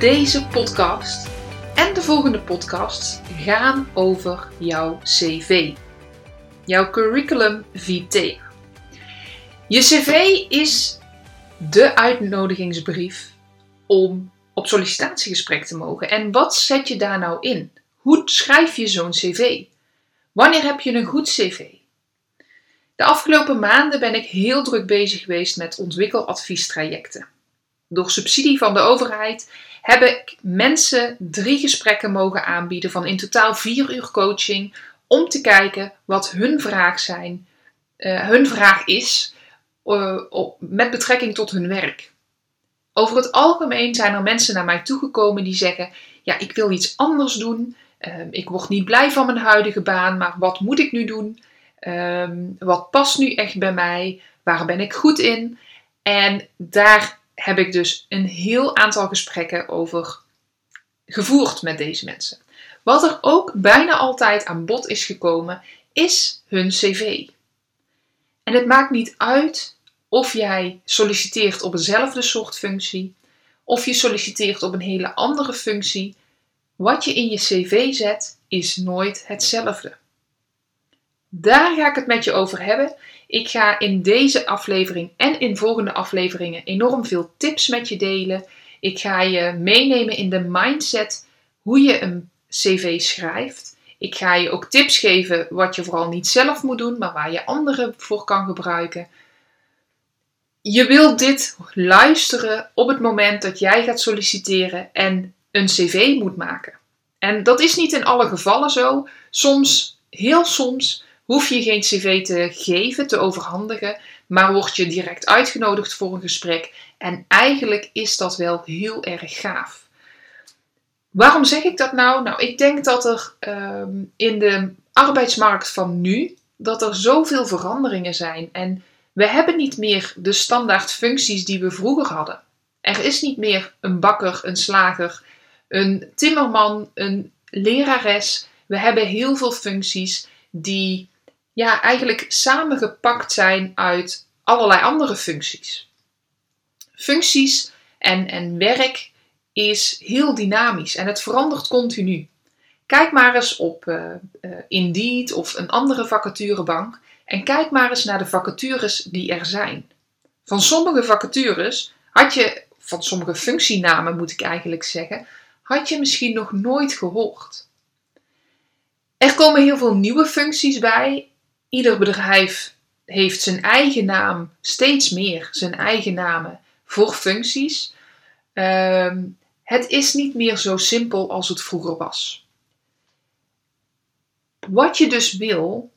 deze podcast en de volgende podcast gaan over jouw CV. Jouw curriculum vitae. Je cv is de uitnodigingsbrief om op sollicitatiegesprek te mogen. En wat zet je daar nou in? Hoe schrijf je zo'n cv? Wanneer heb je een goed cv? De afgelopen maanden ben ik heel druk bezig geweest met ontwikkeladviestrajecten. Door subsidie van de overheid heb ik mensen drie gesprekken mogen aanbieden van in totaal vier uur coaching om te kijken wat hun vraag zijn, uh, hun vraag is uh, met betrekking tot hun werk. Over het algemeen zijn er mensen naar mij toegekomen die zeggen: Ja, ik wil iets anders doen. Uh, ik word niet blij van mijn huidige baan, maar wat moet ik nu doen? Ehm, wat past nu echt bij mij? Waar ben ik goed in? En daar heb ik dus een heel aantal gesprekken over gevoerd met deze mensen. Wat er ook bijna altijd aan bod is gekomen, is hun cv. En het maakt niet uit of jij solliciteert op eenzelfde soort functie, of je solliciteert op een hele andere functie. Wat je in je cv zet, is nooit hetzelfde. Daar ga ik het met je over hebben. Ik ga in deze aflevering en in volgende afleveringen enorm veel tips met je delen. Ik ga je meenemen in de mindset hoe je een cv schrijft. Ik ga je ook tips geven wat je vooral niet zelf moet doen, maar waar je anderen voor kan gebruiken. Je wilt dit luisteren op het moment dat jij gaat solliciteren en een cv moet maken. En dat is niet in alle gevallen zo. Soms, heel soms, hoef je geen cv te geven, te overhandigen, maar word je direct uitgenodigd voor een gesprek. En eigenlijk is dat wel heel erg gaaf. Waarom zeg ik dat nou? Nou, ik denk dat er ehm, in de arbeidsmarkt van nu, dat er zoveel veranderingen zijn. En we hebben niet meer de standaard functies die we vroeger hadden. Er is niet meer een bakker, een slager, een timmerman, een lerares. We hebben heel veel functies die ja, eigenlijk samengepakt zijn uit allerlei andere functies. Functies en, en werk is heel dynamisch en het verandert continu. Kijk maar eens op uh, uh, Indeed of een andere vacaturebank en kijk maar eens naar de vacatures die er zijn. Van sommige vacatures had je, van sommige functienamen moet ik eigenlijk zeggen, had je misschien nog nooit gehoord. Er komen heel veel nieuwe functies bij Ieder bedrijf heeft zijn eigen naam, steeds meer zijn eigen namen voor functies. Ehm, het is niet meer zo simpel als het vroeger was. Wat je dus wil,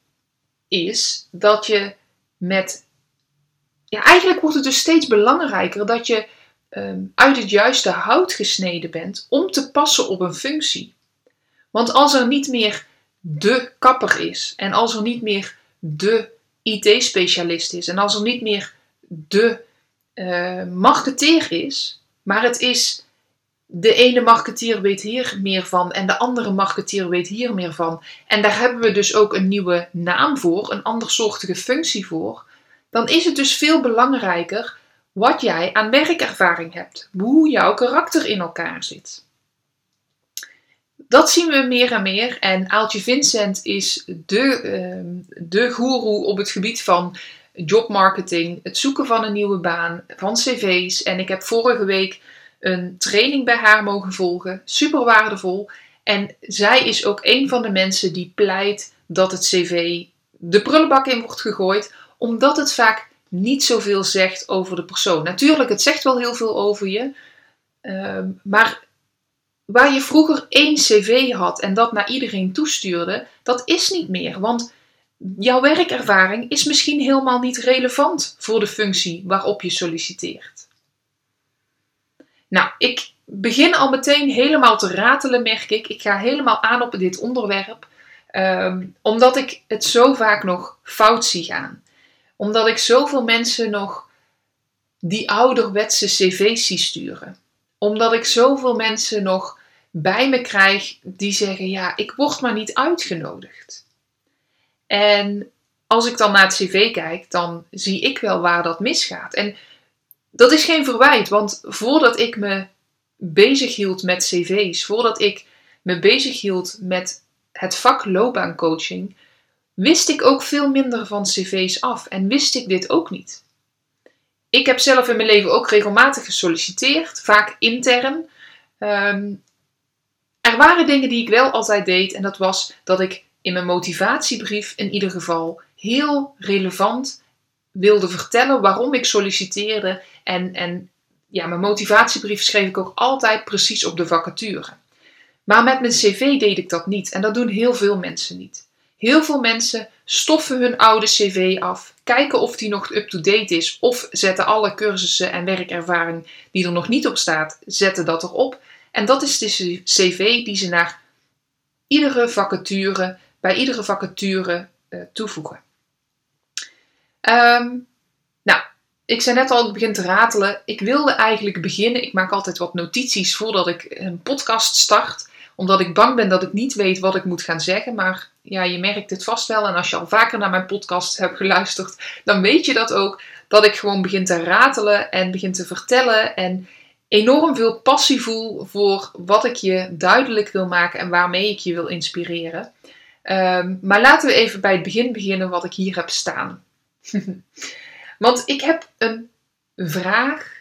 is dat je met. Ja, eigenlijk wordt het dus steeds belangrijker dat je ehm, uit het juiste hout gesneden bent om te passen op een functie. Want als er niet meer de kapper is en als er niet meer de IT-specialist is. En als er niet meer de uh, marketeer is, maar het is de ene marketeer weet hier meer van en de andere marketeer weet hier meer van. En daar hebben we dus ook een nieuwe naam voor, een andersoortige functie voor. Dan is het dus veel belangrijker wat jij aan werkervaring hebt, hoe jouw karakter in elkaar zit. Dat zien we meer en meer. En Aaltje Vincent is de, uh, de goeroe op het gebied van jobmarketing, het zoeken van een nieuwe baan, van cv's. En ik heb vorige week een training bij haar mogen volgen. Super waardevol. En zij is ook een van de mensen die pleit dat het cv de prullenbak in wordt gegooid, omdat het vaak niet zoveel zegt over de persoon. Natuurlijk, het zegt wel heel veel over je, uh, maar waar je vroeger één cv had en dat naar iedereen toestuurde, dat is niet meer. Want jouw werkervaring is misschien helemaal niet relevant voor de functie waarop je solliciteert. Nou, ik begin al meteen helemaal te ratelen, merk ik. Ik ga helemaal aan op dit onderwerp. Ehm, omdat ik het zo vaak nog fout zie gaan. Omdat ik zoveel mensen nog die ouderwetse cv's zie sturen. Omdat ik zoveel mensen nog bij me krijg die zeggen: Ja, ik word maar niet uitgenodigd. En als ik dan naar het cv kijk, dan zie ik wel waar dat misgaat. En dat is geen verwijt, want voordat ik me bezig hield met cv's, voordat ik me bezig hield met het vak loopbaancoaching, wist ik ook veel minder van cv's af en wist ik dit ook niet. Ik heb zelf in mijn leven ook regelmatig gesolliciteerd, vaak intern. Ehm, er waren dingen die ik wel altijd deed en dat was dat ik in mijn motivatiebrief in ieder geval heel relevant wilde vertellen waarom ik solliciteerde. En, en ja, mijn motivatiebrief schreef ik ook altijd precies op de vacature. Maar met mijn cv deed ik dat niet en dat doen heel veel mensen niet. Heel veel mensen stoffen hun oude cv af, kijken of die nog up-to-date is of zetten alle cursussen en werkervaring die er nog niet op staat, zetten dat erop. En dat is de cv die ze naar iedere vacature, bij iedere vacature uh, toevoegen. Um, nou, ik zei net al, ik begin te ratelen. Ik wilde eigenlijk beginnen. Ik maak altijd wat notities voordat ik een podcast start. Omdat ik bang ben dat ik niet weet wat ik moet gaan zeggen. Maar ja, je merkt het vast wel. En als je al vaker naar mijn podcast hebt geluisterd, dan weet je dat ook. Dat ik gewoon begin te ratelen en begin te vertellen. En enorm veel passie voel voor wat ik je duidelijk wil maken en waarmee ik je wil inspireren. Um, maar laten we even bij het begin beginnen wat ik hier heb staan. Want ik heb een vraag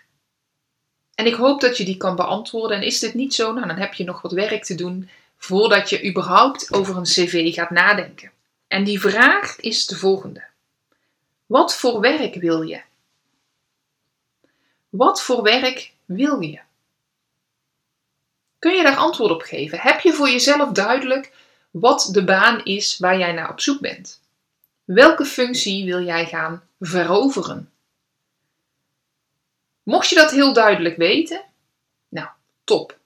en ik hoop dat je die kan beantwoorden. En is dit niet zo, nou, dan heb je nog wat werk te doen voordat je überhaupt over een cv gaat nadenken. En die vraag is de volgende. Wat voor werk wil je? Wat voor werk wil je? Kun je daar antwoord op geven? Heb je voor jezelf duidelijk wat de baan is waar jij naar op zoek bent? Welke functie wil jij gaan veroveren? Mocht je dat heel duidelijk weten, nou, top.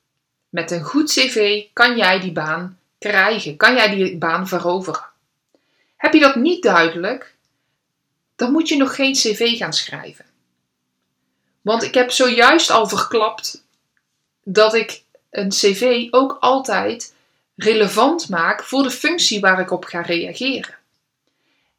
Met een goed cv kan jij die baan krijgen, kan jij die baan veroveren. Heb je dat niet duidelijk, dan moet je nog geen cv gaan schrijven. Want ik heb zojuist al verklapt dat ik een cv ook altijd relevant maak voor de functie waar ik op ga reageren.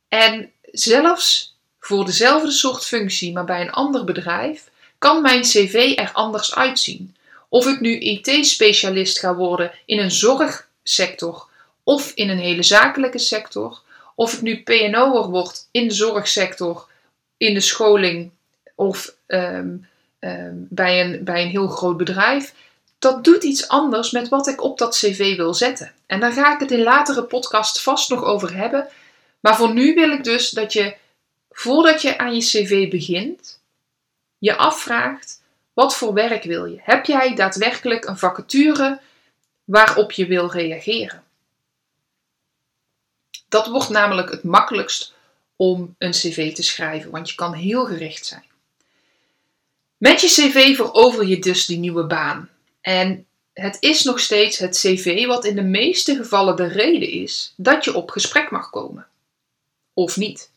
En zelfs voor dezelfde soort functie, maar bij een ander bedrijf, kan mijn cv er anders uitzien. Of ik nu IT-specialist ga worden in een zorgsector of in een hele zakelijke sector, of ik nu PNO'er word in de zorgsector, in de scholing of ehm, ehm, bij, een, bij een heel groot bedrijf. Dat doet iets anders met wat ik op dat cv wil zetten. En daar ga ik het in latere podcast vast nog over hebben. Maar voor nu wil ik dus dat je, voordat je aan je cv begint, je afvraagt: wat voor werk wil je? Heb jij daadwerkelijk een vacature waarop je wil reageren? Dat wordt namelijk het makkelijkst om een cv te schrijven, want je kan heel gericht zijn. Met je cv verover je dus die nieuwe baan. En het is nog steeds het cv wat in de meeste gevallen de reden is dat je op gesprek mag komen of niet.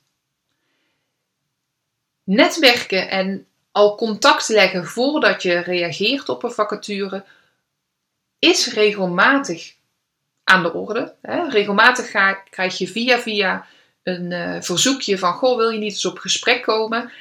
Netwerken en al contact leggen voordat je reageert op een vacature is regelmatig aan de orde. Regelmatig ga, krijg je via via een uh, verzoekje van: Goh, wil je niet eens op gesprek komen?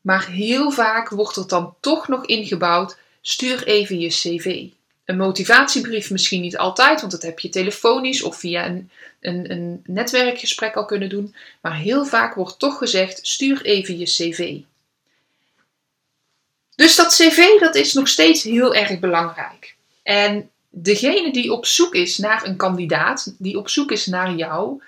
Maar heel vaak wordt er dan toch nog ingebouwd: stuur even je cv. Een motivatiebrief misschien niet altijd, want dat heb je telefonisch of via een, een, een netwerkgesprek al kunnen doen. Maar heel vaak wordt toch gezegd: stuur even je cv. Dus dat cv dat is nog steeds heel erg belangrijk. En degene die op zoek is naar een kandidaat, die op zoek is naar jou,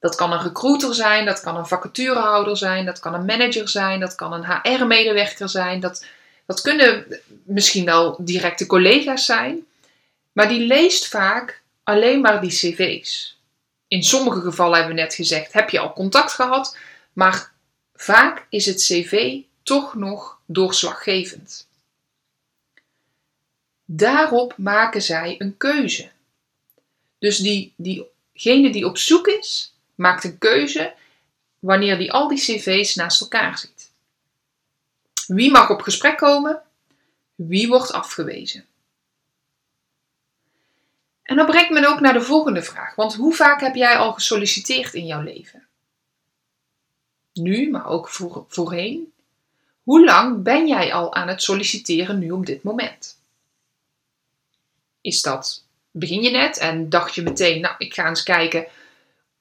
dat kan een recruiter zijn, dat kan een vacaturehouder zijn, dat kan een manager zijn, dat kan een HR-medewerker zijn, dat, dat kunnen misschien wel directe collega's zijn, maar die leest vaak alleen maar die cv's. In sommige gevallen hebben we net gezegd, heb je al contact gehad, maar vaak is het cv toch nog doorslaggevend. Daarop maken zij een keuze. Dus die, diegene die op zoek is, maakt een keuze wanneer die al die cv's naast elkaar ziet. Wie mag op gesprek komen? Wie wordt afgewezen? En dan brengt men ook naar de volgende vraag. Want hoe vaak heb jij al gesolliciteerd in jouw leven? Nu, maar ook voor, voorheen. Hoe lang ben jij al aan het solliciteren nu op dit moment? Is dat, begin je net en dacht je meteen, nou, ik ga eens kijken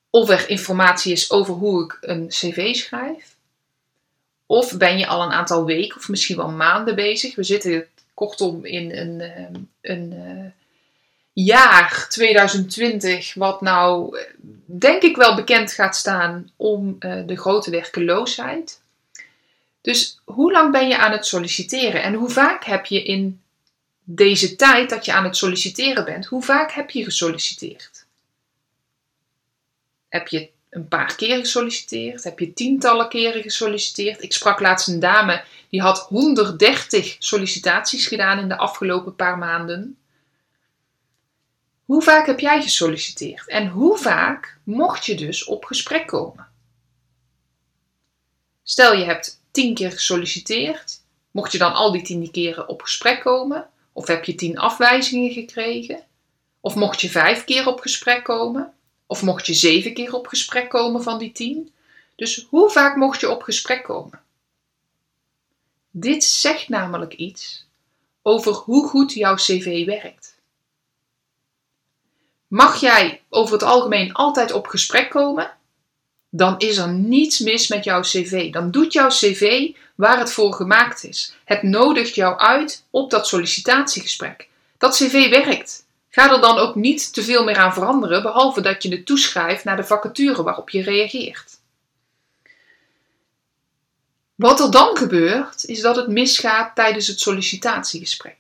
of er informatie is over hoe ik een cv schrijf? Of ben je al een aantal weken of misschien wel maanden bezig? We zitten kortom in een, ehm, een, een eh, jaar 2020, wat nou denk ik wel bekend gaat staan om uh, de grote werkeloosheid. Dus hoe lang ben je aan het solliciteren en hoe vaak heb je in deze tijd dat je aan het solliciteren bent, hoe vaak heb je gesolliciteerd? Heb je een paar keer gesolliciteerd? Heb je tientallen keren gesolliciteerd? Ik sprak laatst een dame die had 130 sollicitaties gedaan in de afgelopen paar maanden. Hoe vaak heb jij gesolliciteerd en hoe vaak mocht je dus op gesprek komen? Stel je hebt tien keer gesolliciteerd, mocht je dan al die tien keren op gesprek komen? Of heb je tien afwijzingen gekregen? Of mocht je vijf keer op gesprek komen? Of mocht je zeven keer op gesprek komen van die tien? Dus hoe vaak mocht je op gesprek komen? Dit zegt namelijk iets over hoe goed jouw cv werkt. Mag jij over het algemeen altijd op gesprek komen? Dan is er niets mis met jouw cv. Dan doet jouw cv waar het voor gemaakt is. Het nodigt jou uit op dat sollicitatiegesprek. Dat cv werkt. Ga er dan ook niet te veel meer aan veranderen, behalve dat je het toeschrijft naar de vacature waarop je reageert. Wat er dan gebeurt, is dat het misgaat tijdens het sollicitatiegesprek.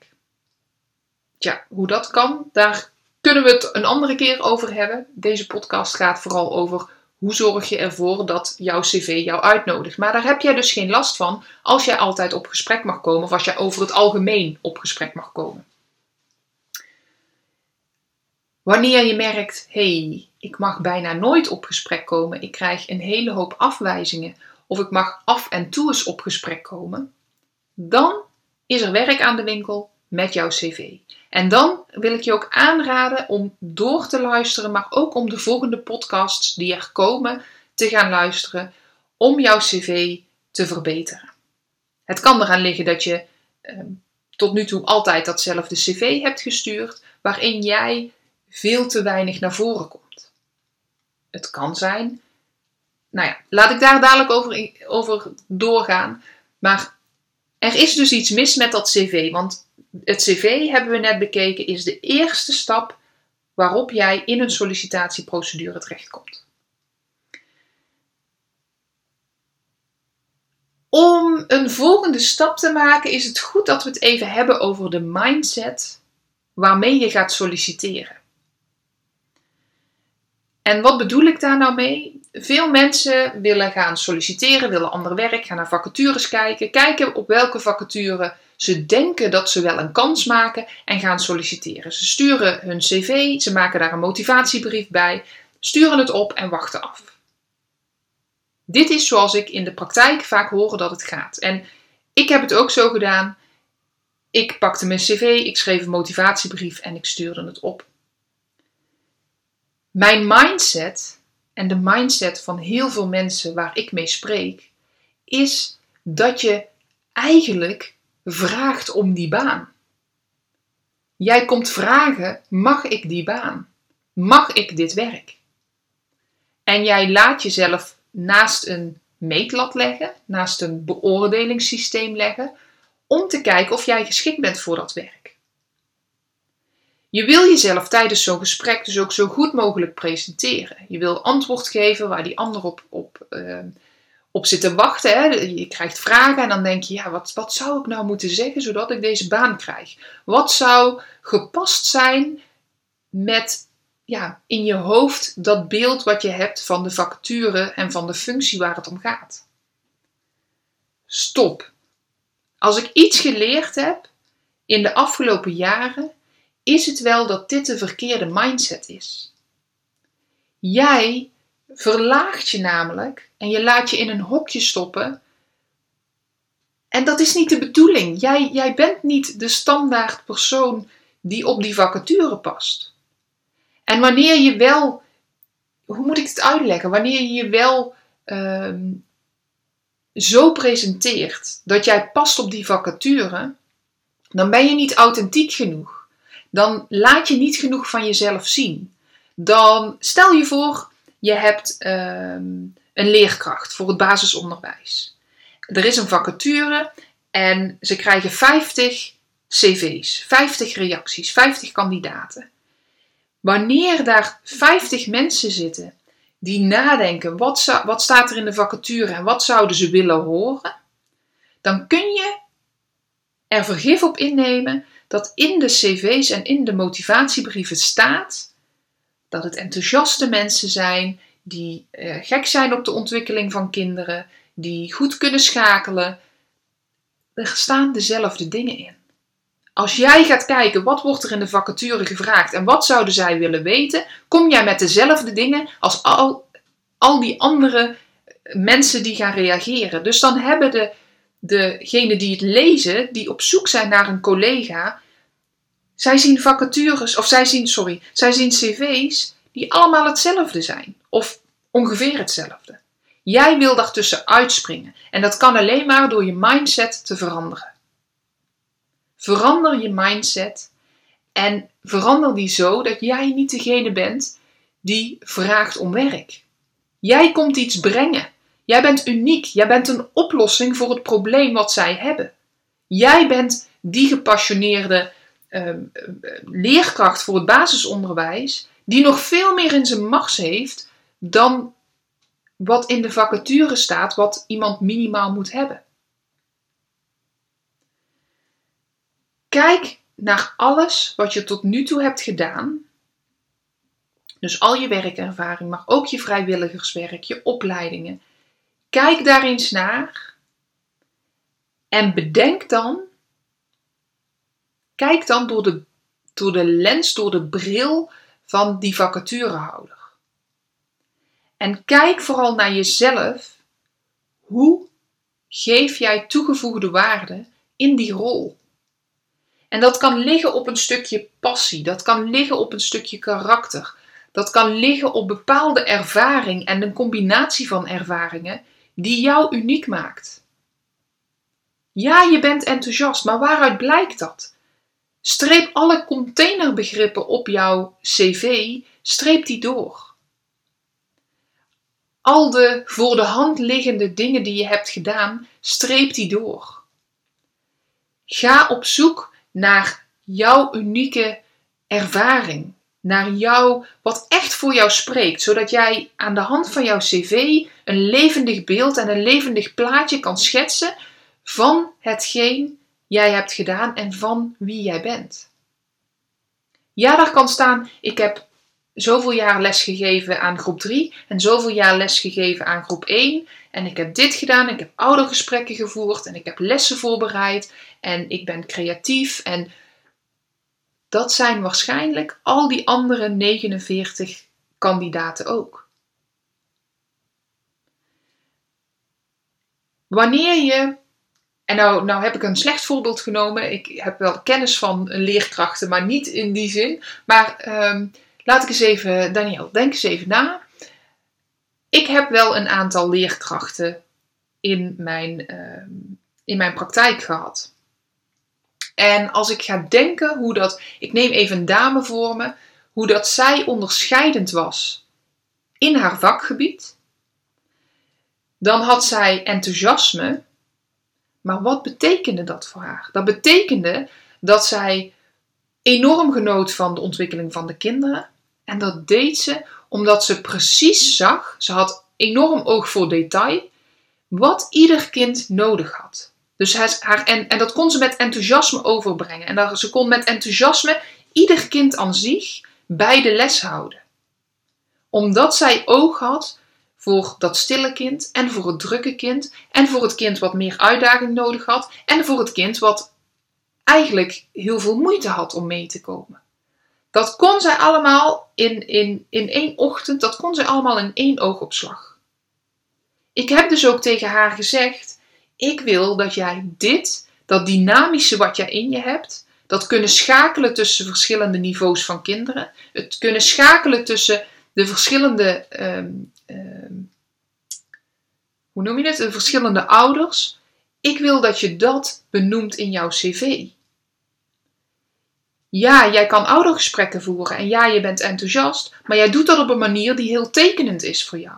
Tja, hoe dat kan, daar kunnen we het een andere keer over hebben. Deze podcast gaat vooral over hoe zorg je ervoor dat jouw cv jou uitnodigt. Maar daar heb jij dus geen last van als jij altijd op gesprek mag komen of als jij over het algemeen op gesprek mag komen. Wanneer je merkt, hey, ik mag bijna nooit op gesprek komen, ik krijg een hele hoop afwijzingen of ik mag af en toe eens op gesprek komen, dan is er werk aan de winkel met jouw cv. En dan wil ik je ook aanraden om door te luisteren, maar ook om de volgende podcasts die er komen te gaan luisteren, om jouw cv te verbeteren. Het kan eraan liggen dat je eh, tot nu toe altijd datzelfde cv hebt gestuurd, waarin jij veel te weinig naar voren komt. Het kan zijn, nou ja, laat ik daar dadelijk over, over doorgaan, maar er is dus iets mis met dat cv, want het cv hebben we net bekeken, is de eerste stap waarop jij in een sollicitatieprocedure terechtkomt. Om een volgende stap te maken is het goed dat we het even hebben over de mindset waarmee je gaat solliciteren. En wat bedoel ik daar nou mee? Veel mensen willen gaan solliciteren, willen ander werk, gaan naar vacatures kijken, kijken op welke vacature ze denken dat ze wel een kans maken en gaan solliciteren. Ze sturen hun cv, ze maken daar een motivatiebrief bij, sturen het op en wachten af. Dit is zoals ik in de praktijk vaak hoor dat het gaat. En ik heb het ook zo gedaan. Ik pakte mijn cv, ik schreef een motivatiebrief en ik stuurde het op. Mijn mindset en de mindset van heel veel mensen waar ik mee spreek, is dat je eigenlijk vraagt om die baan. Jij komt vragen: mag ik die baan? Mag ik dit werk? En jij laat jezelf naast een meetlat leggen, naast een beoordelingssysteem leggen, om te kijken of jij geschikt bent voor dat werk. Je wil jezelf tijdens zo'n gesprek dus ook zo goed mogelijk presenteren. Je wil antwoord geven waar die ander op, op uh, op zitten wachten. Hè. Je krijgt vragen en dan denk je, ja, wat, wat zou ik nou moeten zeggen zodat ik deze baan krijg? Wat zou gepast zijn met ja, in je hoofd dat beeld wat je hebt van de vacature en van de functie waar het om gaat? Stop. Als ik iets geleerd heb, in de afgelopen jaren, is het wel dat dit de verkeerde mindset is. Jij verlaagt je namelijk en je laat je in een hokje stoppen. En dat is niet de bedoeling. Jij, jij bent niet de standaard persoon die op die vacature past. En wanneer je wel, hoe moet ik het uitleggen? Wanneer je je wel ehm, zo presenteert dat jij past op die vacature, dan ben je niet authentiek genoeg. Dan laat je niet genoeg van jezelf zien. Dan stel je voor, je hebt ehm, een leerkracht voor het basisonderwijs. Er is een vacature en ze krijgen 50 cv's, 50 reacties, 50 kandidaten. Wanneer daar 50 mensen zitten die nadenken, wat, wat staat er in de vacature en wat zouden ze willen horen, dan kun je er vergif op innemen dat in de cv's en in de motivatiebrieven staat dat het enthousiaste mensen zijn die eh, gek zijn op de ontwikkeling van kinderen, die goed kunnen schakelen. Er staan dezelfde dingen in. Als jij gaat kijken wat wordt er in de vacature gevraagd en wat zouden zij willen weten, kom jij met dezelfde dingen als al, al die andere mensen die gaan reageren. Dus dan hebben de, degenen die het lezen, die op zoek zijn naar een collega, zij zien vacatures, of zij zien, sorry, zij zien cv's die allemaal hetzelfde zijn. Of ongeveer hetzelfde. Jij wil daartussen uitspringen. En dat kan alleen maar door je mindset te veranderen. Verander je mindset en verander die zo dat jij niet degene bent die vraagt om werk. Jij komt iets brengen. Jij bent uniek. Jij bent een oplossing voor het probleem wat zij hebben. Jij bent die gepassioneerde uh, leerkracht voor het basisonderwijs die nog veel meer in zijn macht heeft dan wat in de vacature staat, wat iemand minimaal moet hebben. Kijk naar alles wat je tot nu toe hebt gedaan. Dus al je werkervaring, maar ook je vrijwilligerswerk, je opleidingen. Kijk daar eens naar en bedenk dan, kijk dan door de, door de lens, door de bril van die vacaturehouder. En kijk vooral naar jezelf. Hoe geef jij toegevoegde waarde in die rol? En dat kan liggen op een stukje passie, dat kan liggen op een stukje karakter, dat kan liggen op bepaalde ervaring en een combinatie van ervaringen die jou uniek maakt. Ja, je bent enthousiast, maar waaruit blijkt dat? Streep alle containerbegrippen op jouw cv, streep die door. Al de voor de hand liggende dingen die je hebt gedaan, streep die door. Ga op zoek naar jouw unieke ervaring, naar jou, wat echt voor jou spreekt, zodat jij aan de hand van jouw cv een levendig beeld en een levendig plaatje kan schetsen van hetgeen jij hebt gedaan en van wie jij bent. Ja, daar kan staan: ik heb zoveel jaar les gegeven aan groep 3 en zoveel jaar les gegeven aan groep 1. En ik heb dit gedaan, ik heb oudergesprekken gevoerd en ik heb lessen voorbereid en ik ben creatief. En dat zijn waarschijnlijk al die andere 49 kandidaten ook. Wanneer je en nou, nou heb ik een slecht voorbeeld genomen. Ik heb wel kennis van leerkrachten, maar niet in die zin. Maar um, laat ik eens even, Daniel, denk eens even na. Ik heb wel een aantal leerkrachten in mijn, uh, in mijn praktijk gehad. En als ik ga denken hoe dat, ik neem even een dame voor me, hoe dat zij onderscheidend was in haar vakgebied, dan had zij enthousiasme maar wat betekende dat voor haar? Dat betekende dat zij enorm genoot van de ontwikkeling van de kinderen. En dat deed ze omdat ze precies zag, ze had enorm oog voor detail, wat ieder kind nodig had. Dus haar, en, en dat kon ze met enthousiasme overbrengen. En dat, ze kon met enthousiasme ieder kind aan zich bij de les houden. Omdat zij oog had voor dat stille kind en voor het drukke kind en voor het kind wat meer uitdaging nodig had en voor het kind wat eigenlijk heel veel moeite had om mee te komen. Dat kon zij allemaal in, in, in één ochtend, dat kon zij allemaal in één oogopslag. Ik heb dus ook tegen haar gezegd: Ik wil dat jij dit, dat dynamische wat jij in je hebt, dat kunnen schakelen tussen verschillende niveaus van kinderen, het kunnen schakelen tussen de verschillende, ehm, ehm, hoe noem je het, de verschillende ouders. Ik wil dat je dat benoemt in jouw cv. Ja, jij kan oudergesprekken voeren en ja, je bent enthousiast, maar jij doet dat op een manier die heel tekenend is voor jou.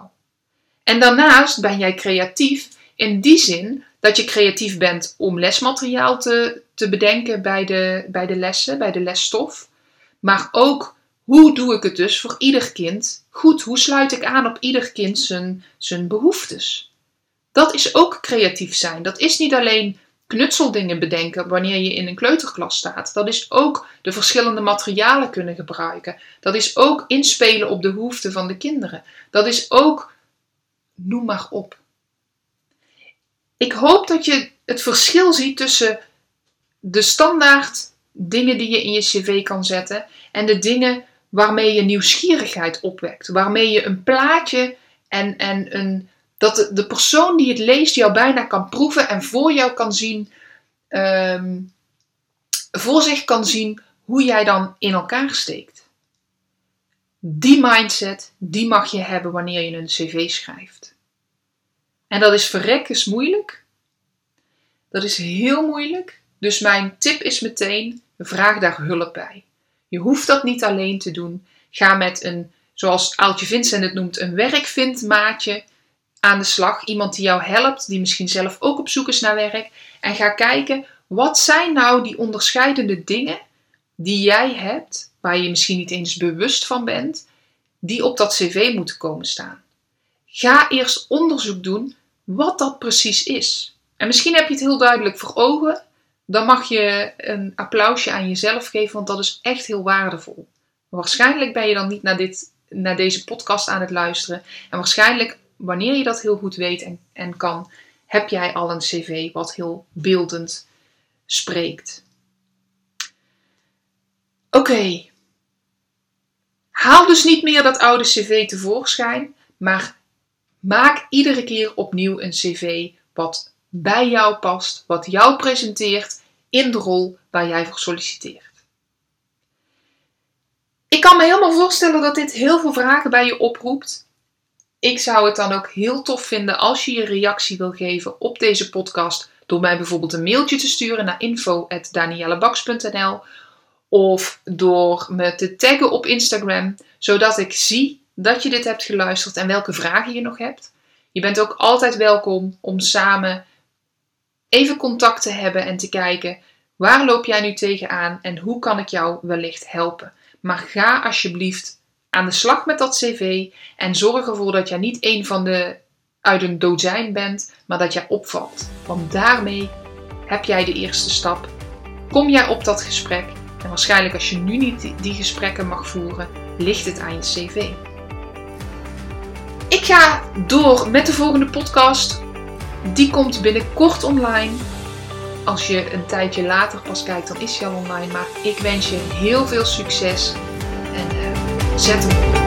En daarnaast ben jij creatief in die zin dat je creatief bent om lesmateriaal te, te bedenken bij de, bij de lessen, bij de lesstof. Maar ook hoe doe ik het dus voor ieder kind goed? Hoe sluit ik aan op ieder kind zijn, zijn behoeftes? Dat is ook creatief zijn. Dat is niet alleen knutseldingen bedenken wanneer je in een kleuterklas staat. Dat is ook de verschillende materialen kunnen gebruiken. Dat is ook inspelen op de behoeften van de kinderen. Dat is ook, noem maar op. Ik hoop dat je het verschil ziet tussen de standaard dingen die je in je cv kan zetten en de dingen waarmee je nieuwsgierigheid opwekt, waarmee je een plaatje en, en een, dat de, persoon die het leest jou bijna kan proeven en voor jou kan zien, ehm, voor zich kan zien hoe jij dan in elkaar steekt. Die mindset, die mag je hebben wanneer je een cv schrijft. En dat is verrekkers moeilijk. Dat is heel moeilijk. Dus mijn tip is meteen, vraag daar hulp bij. Je hoeft dat niet alleen te doen. Ga met een, zoals Aaltje Vincent het noemt, een werkvindmaatje aan de slag. Iemand die jou helpt, die misschien zelf ook op zoek is naar werk. En ga kijken, wat zijn nou die onderscheidende dingen die jij hebt, waar je misschien niet eens bewust van bent, die op dat cv moeten komen staan. Ga eerst onderzoek doen wat dat precies is. En misschien heb je het heel duidelijk voor ogen. Dan mag je een applausje aan jezelf geven, want dat is echt heel waardevol. Waarschijnlijk ben je dan niet naar, dit, naar deze podcast aan het luisteren. En waarschijnlijk, wanneer je dat heel goed weet en, en kan, heb jij al een cv wat heel beeldend spreekt. Oké. Haal dus niet meer dat oude cv tevoorschijn, maar Maak iedere keer opnieuw een cv wat bij jou past, wat jou presenteert in de rol waar jij voor solliciteert. Ik kan me helemaal voorstellen dat dit heel veel vragen bij je oproept. Ik zou het dan ook heel tof vinden als je je reactie wil geven op deze podcast door mij bijvoorbeeld een mailtje te sturen naar info@daniellebaks.nl of door me te taggen op Instagram, zodat ik zie dat je dit hebt geluisterd en welke vragen je nog hebt. Je bent ook altijd welkom om samen even contact te hebben en te kijken waar loop jij nu tegenaan en hoe kan ik jou wellicht helpen. Maar ga alsjeblieft aan de slag met dat cv en zorg ervoor dat jij niet een van de uit een dozijn bent, maar dat jij opvalt. Want daarmee heb jij de eerste stap. Kom jij op dat gesprek en waarschijnlijk als je nu niet die gesprekken mag voeren, ligt het aan je cv. Ik ga door met de volgende podcast. Die komt binnenkort online. Als je een tijdje later pas kijkt, dan is hij al online. Maar ik wens je heel veel succes en uh, zet hem op.